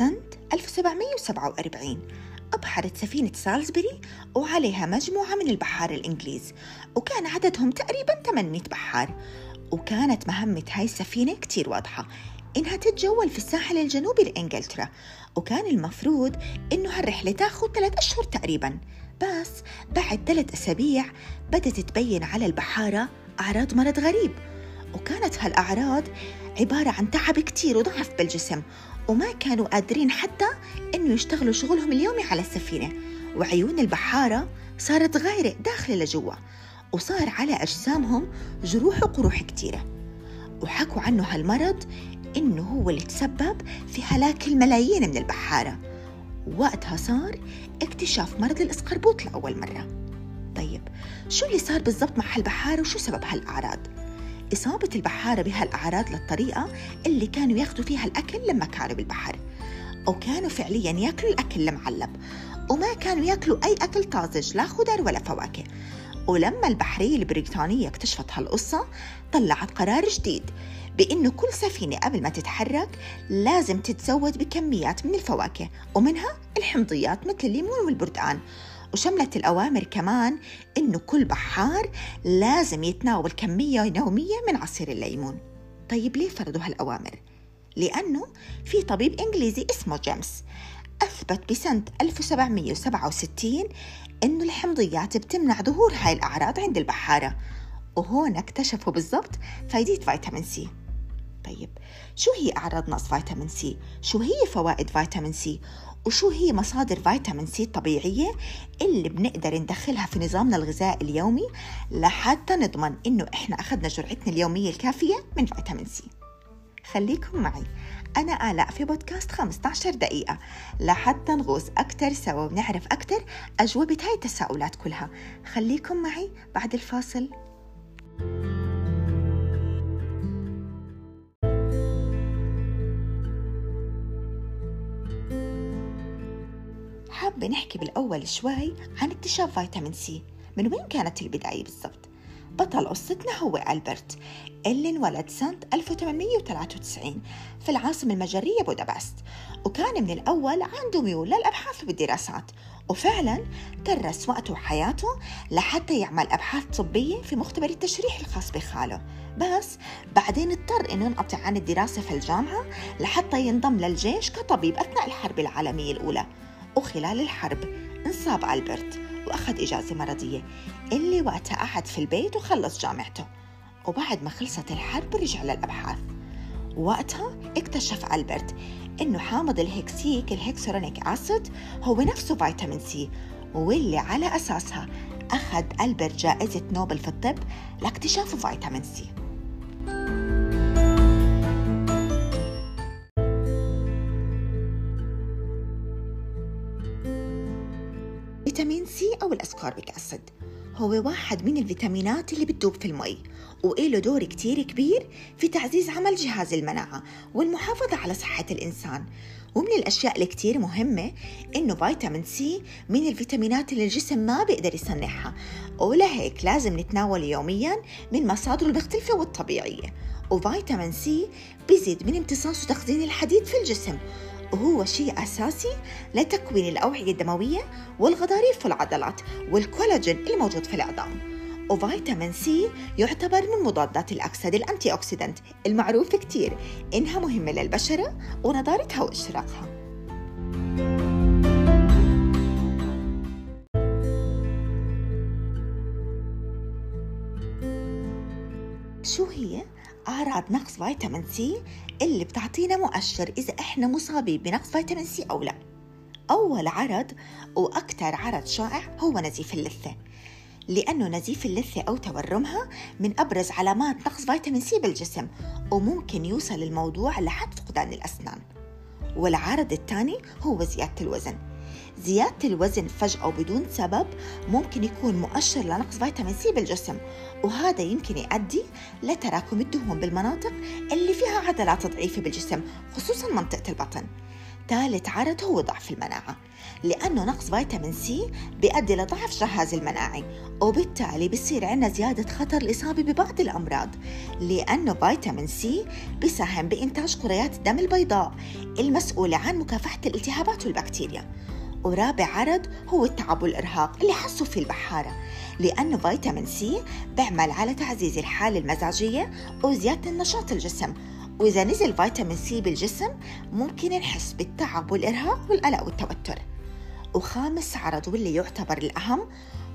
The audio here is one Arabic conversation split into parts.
سنة 1747 أبحرت سفينة سالزبري وعليها مجموعة من البحار الإنجليز وكان عددهم تقريبا 800 بحار وكانت مهمة هاي السفينة كتير واضحة إنها تتجول في الساحل الجنوبي لإنجلترا وكان المفروض إنه هالرحلة تاخد ثلاث أشهر تقريبا بس بعد ثلاث أسابيع بدأت تبين على البحارة أعراض مرض غريب وكانت هالأعراض عبارة عن تعب كتير وضعف بالجسم وما كانوا قادرين حتى إنه يشتغلوا شغلهم اليومي على السفينة. وعيون البحارة صارت غايرة داخلة لجوا وصار على أجسامهم جروح وقروح كتيرة. وحكوا عنه هالمرض إنه هو اللي تسبب في هلاك الملايين من البحارة. وقتها صار اكتشاف مرض الإسقربوط لأول مرة. طيب شو اللي صار بالضبط مع هالبحارة وشو سبب هالأعراض؟ إصابة البحارة بهالأعراض للطريقة اللي كانوا ياخذوا فيها الأكل لما كانوا بالبحر. أو كانوا فعليا ياكلوا الأكل المعلب. وما كانوا ياكلوا أي أكل طازج لا خضر ولا فواكه. ولما البحرية البريطانية اكتشفت هالقصة طلعت قرار جديد بإنه كل سفينة قبل ما تتحرك لازم تتزود بكميات من الفواكه ومنها الحمضيات مثل الليمون والبردقان وشملت الأوامر كمان إنه كل بحار لازم يتناول كمية يومية من عصير الليمون طيب ليه فرضوا هالأوامر؟ لأنه في طبيب إنجليزي اسمه جيمس أثبت بسنة 1767 إنه الحمضيات بتمنع ظهور هاي الأعراض عند البحارة وهون اكتشفوا بالضبط فايدة فيتامين سي طيب شو هي أعراض نقص فيتامين سي؟ شو هي فوائد فيتامين سي؟ وشو هي مصادر فيتامين سي الطبيعية اللي بنقدر ندخلها في نظامنا الغذائي اليومي لحتى نضمن إنه إحنا أخذنا جرعتنا اليومية الكافية من فيتامين سي؟ خليكم معي. أنا آلاء في بودكاست 15 دقيقة. لحتى نغوص أكتر سوا ونعرف أكتر أجوبة هاي التساؤلات كلها. خليكم معي بعد الفاصل. حابة نحكي بالأول شوي عن اكتشاف فيتامين سي. من وين كانت البداية بالضبط؟ بطل قصتنا هو ألبرت. اللي انولد سنة 1893 في العاصمة المجرية بودابست. وكان من الأول عنده ميول للأبحاث والدراسات. وفعلا كرس وقته وحياته لحتى يعمل أبحاث طبية في مختبر التشريح الخاص بخاله. بس بعدين اضطر إنه ينقطع عن الدراسة في الجامعة لحتى ينضم للجيش كطبيب أثناء الحرب العالمية الأولى. وخلال الحرب انصاب ألبرت وأخذ إجازة مرضية. اللي وقتها قعد في البيت وخلص جامعته. وبعد ما خلصت الحرب رجع للأبحاث. وقتها اكتشف ألبرت إنه حامض الهكسيك ال hexuronic acid هو نفسه فيتامين سي. واللي على أساسها أخذ ألبرت جائزة نوبل في الطب لاكتشاف فيتامين سي. فيتامين سي أو ال ascorbic acid هو واحد من الفيتامينات اللي بتدوب في المي وإله دور كتير كبير في تعزيز عمل جهاز المناعة والمحافظة على صحة الإنسان. ومن الأشياء الكتير مهمة إنه فيتامين سي من الفيتامينات اللي الجسم ما بيقدر يصنعها ولهيك لازم نتناول يوميا من مصادره المختلفة والطبيعية وفيتامين سي بيزيد من امتصاص وتخزين الحديد في الجسم وهو شيء أساسي لتكوين الأوعية الدموية والغضاريف والعضلات والكولاجين الموجود في العظام وفيتامين سي يعتبر من مضادات الأكسدة ال antioxidant المعروف كتير. إنها مهمة للبشرة ونضارتها وإشراقها. شو هي؟ أعراض نقص فيتامين سي اللي بتعطينا مؤشر إذا إحنا مصابين بنقص فيتامين سي أو لا. أول عرض وأكثر عرض شائع هو نزيف اللثة. لأنه نزيف اللثة أو تورمها من أبرز علامات نقص فيتامين سي بالجسم وممكن يوصل الموضوع لحد فقدان الأسنان. والعرض الثاني هو زيادة الوزن. زيادة الوزن فجأة وبدون سبب ممكن يكون مؤشر لنقص فيتامين سي بالجسم وهذا يمكن يؤدي لتراكم الدهون بالمناطق اللي فيها عضلات ضعيفة بالجسم خصوصا منطقة البطن. ثالث عرض هو ضعف المناعة لأنه نقص فيتامين سي بيؤدي لضعف جهاز المناعي وبالتالي بصير عندنا زيادة خطر الإصابة ببعض الأمراض لأنه فيتامين سي بيساهم بإنتاج كريات الدم البيضاء المسؤولة عن مكافحة الالتهابات والبكتيريا. ورابع عرض هو التعب والإرهاق اللي حسوا فيه البحارة لأنه فيتامين سي بيعمل على تعزيز الحالة المزاجية وزيادة النشاط الجسم وإذا نزل فيتامين سي بالجسم ممكن نحس بالتعب والإرهاق والقلق والتوتر وخامس عرض واللي يعتبر الأهم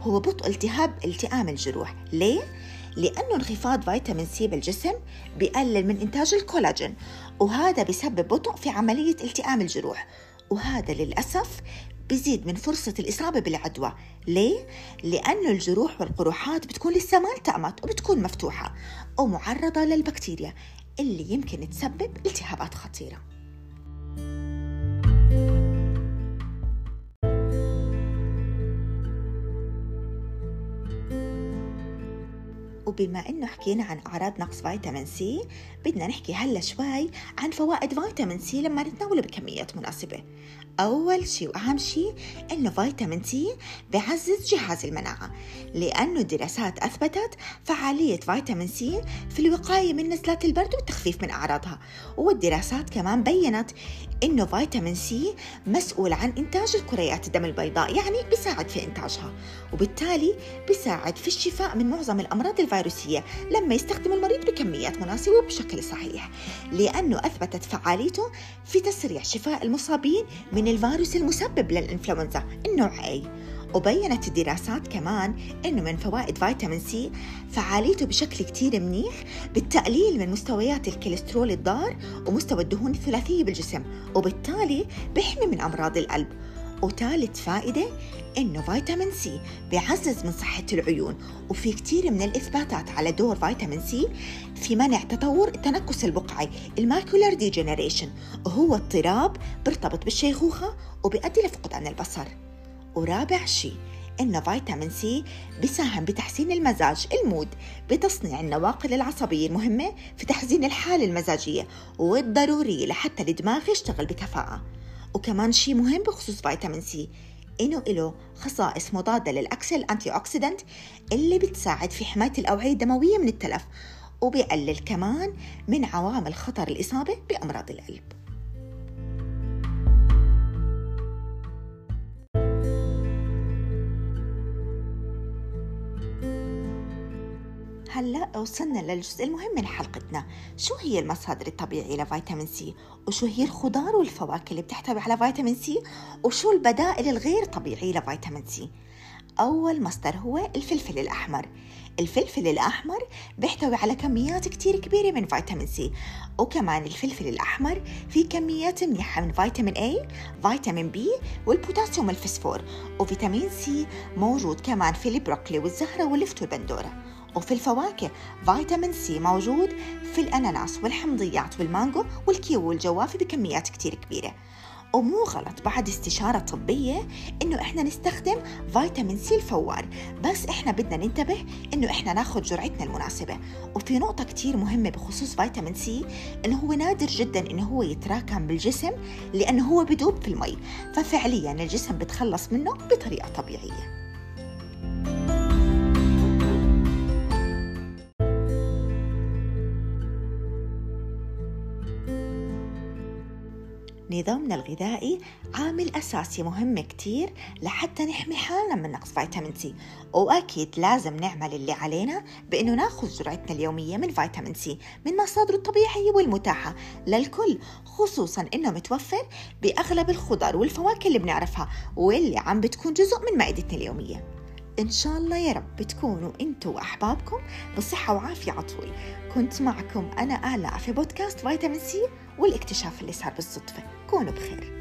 هو بطء التهاب التئام الجروح ليه؟ لأنه انخفاض فيتامين سي بالجسم بيقلل من إنتاج الكولاجين وهذا بيسبب بطء في عملية التئام الجروح وهذا للأسف بزيد من فرصة الإصابة بالعدوى. ليه؟ لأنه الجروح والقروحات بتكون لسه ما التأمت وبتكون مفتوحة ومعرضة للبكتيريا اللي يمكن تسبب التهابات خطيرة. وبما إنه حكينا عن أعراض نقص فيتامين سي بدنا نحكي هلا شوي عن فوائد فيتامين سي لما نتناوله بكميات مناسبة. أول شيء وأهم شيء إنه فيتامين سي بيعزز جهاز المناعة لأنه الدراسات أثبتت فعالية فيتامين سي في الوقاية من نزلات البرد والتخفيف من أعراضها والدراسات كمان بينت إنه فيتامين سي مسؤول عن إنتاج الكريات الدم البيضاء يعني بيساعد في إنتاجها وبالتالي بيساعد في الشفاء من معظم الأمراض الفيروسية لما يستخدم المريض بكميات مناسبة وبشكل صحيح لأنه أثبتت فعاليته في تسريع شفاء المصابين من الفيروس المسبب للإنفلونزا النوع A وبينت الدراسات كمان إنه من فوائد فيتامين سي فعاليته بشكل كتير منيح بالتقليل من مستويات الكوليسترول الضار ومستوى الدهون الثلاثية بالجسم وبالتالي بيحمي من أمراض القلب. وثالث فائدة إنه فيتامين سي بيعزز من صحة العيون وفي كتير من الإثباتات على دور فيتامين سي في منع تطور التنكس البقعي ال macular degeneration وهو اضطراب بيرتبط بالشيخوخة وبيؤدي لفقدان البصر. ورابع شيء إن فيتامين سي بيساهم بتحسين المزاج ال mood بتصنيع النواقل العصبية المهمة في تحسين الحالة المزاجية والضرورية لحتى الدماغ يشتغل بكفاءة. وكمان شيء مهم بخصوص فيتامين سي إنه له خصائص مضادة للأكسدة antioxidant اللي بتساعد في حماية الأوعية الدموية من التلف وبيقلل كمان من عوامل خطر الإصابة بأمراض القلب. هلا وصلنا للجزء المهم من حلقتنا. شو هي المصادر الطبيعية لفيتامين سي؟ وشو هي الخضار والفواكه اللي بتحتوي على فيتامين سي؟ وشو البدائل الغير طبيعية لفيتامين سي؟ أول مصدر هو الفلفل الأحمر. الفلفل الأحمر بيحتوي على كميات كتير كبيرة من فيتامين سي. وكمان الفلفل الأحمر فيه كميات منيحة من فيتامين A فيتامين B والبوتاسيوم والفسفور وفيتامين سي موجود كمان في البروكلي والزهرة واللفت والبندورة وفي الفواكه فيتامين سي موجود في الأناناس والحمضيات والمانجو والكيوي والجوافة بكميات كتير كبيرة. ومو غلط بعد استشارة طبية إنه إحنا نستخدم فيتامين سي الفوار بس إحنا بدنا ننتبه إنه إحنا ناخد جرعتنا المناسبة. وفي نقطة كتير مهمة بخصوص فيتامين سي إنه هو نادر جدا إنه هو يتراكم بالجسم لأنه هو بدوب في المي. ففعليا الجسم بتخلص منه بطريقة طبيعية. نظامنا الغذائي عامل أساسي مهم كتير لحتى نحمي حالنا من نقص فيتامين سي وأكيد لازم نعمل اللي علينا بأنه ناخذ جرعتنا اليومية من فيتامين سي من مصادره الطبيعية والمتاحة. للكل خصوصا أنه متوفر بأغلب الخضار والفواكه اللي بنعرفها واللي عم بتكون جزء من مائدتنا اليومية. إن شاء الله يا رب تكونوا أنتوا وأحبابكم بصحة وعافية عطول كنت معكم أنا آلاء في بودكاست فيتامين سي والاكتشاف اللي صار بالصدفة. كونوا بخير.